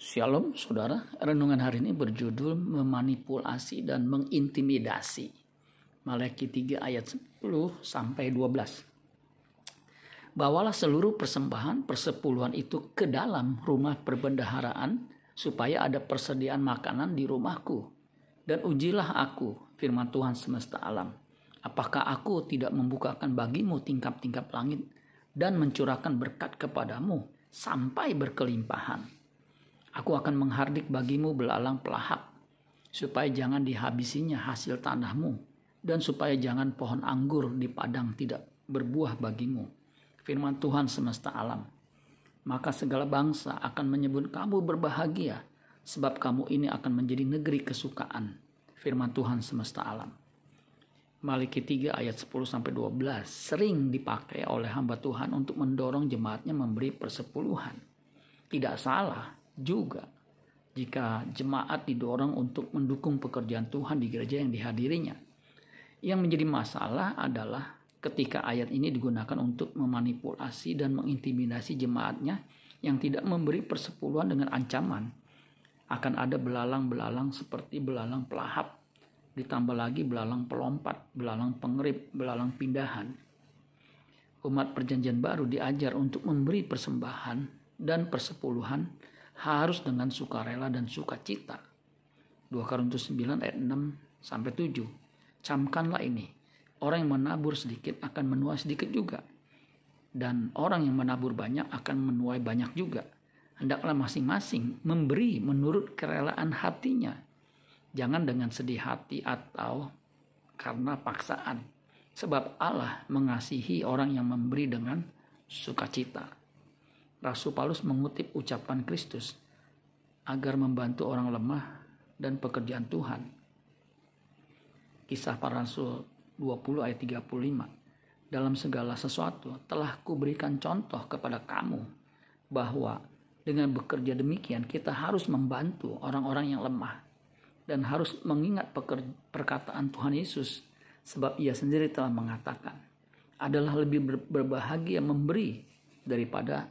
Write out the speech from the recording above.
Shalom saudara, renungan hari ini berjudul memanipulasi dan mengintimidasi. Malaki 3 ayat 10 sampai 12. Bawalah seluruh persembahan persepuluhan itu ke dalam rumah perbendaharaan supaya ada persediaan makanan di rumahku. Dan ujilah aku, firman Tuhan semesta alam. Apakah aku tidak membukakan bagimu tingkap-tingkap langit dan mencurahkan berkat kepadamu sampai berkelimpahan? Aku akan menghardik bagimu belalang pelahap, supaya jangan dihabisinya hasil tanahmu, dan supaya jangan pohon anggur di padang tidak berbuah bagimu. Firman Tuhan semesta alam. Maka segala bangsa akan menyebut kamu berbahagia, sebab kamu ini akan menjadi negeri kesukaan. Firman Tuhan semesta alam. Maliki 3 ayat 10 sampai 12 sering dipakai oleh hamba Tuhan untuk mendorong jemaatnya memberi persepuluhan. Tidak salah juga jika jemaat didorong untuk mendukung pekerjaan Tuhan di gereja yang dihadirinya. Yang menjadi masalah adalah ketika ayat ini digunakan untuk memanipulasi dan mengintimidasi jemaatnya yang tidak memberi persepuluhan dengan ancaman. Akan ada belalang-belalang seperti belalang pelahap, ditambah lagi belalang pelompat, belalang pengerip, belalang pindahan. Umat perjanjian baru diajar untuk memberi persembahan dan persepuluhan harus dengan sukarela dan sukacita. 2 Korintus 9 ayat 6 sampai 7. Camkanlah ini. Orang yang menabur sedikit akan menuai sedikit juga. Dan orang yang menabur banyak akan menuai banyak juga. Hendaklah masing-masing memberi menurut kerelaan hatinya. Jangan dengan sedih hati atau karena paksaan. Sebab Allah mengasihi orang yang memberi dengan sukacita. Rasul Paulus mengutip ucapan Kristus agar membantu orang lemah dan pekerjaan Tuhan. Kisah para Rasul 20 ayat 35. Dalam segala sesuatu telah kuberikan contoh kepada kamu bahwa dengan bekerja demikian kita harus membantu orang-orang yang lemah dan harus mengingat perkataan Tuhan Yesus sebab ia sendiri telah mengatakan adalah lebih berbahagia memberi daripada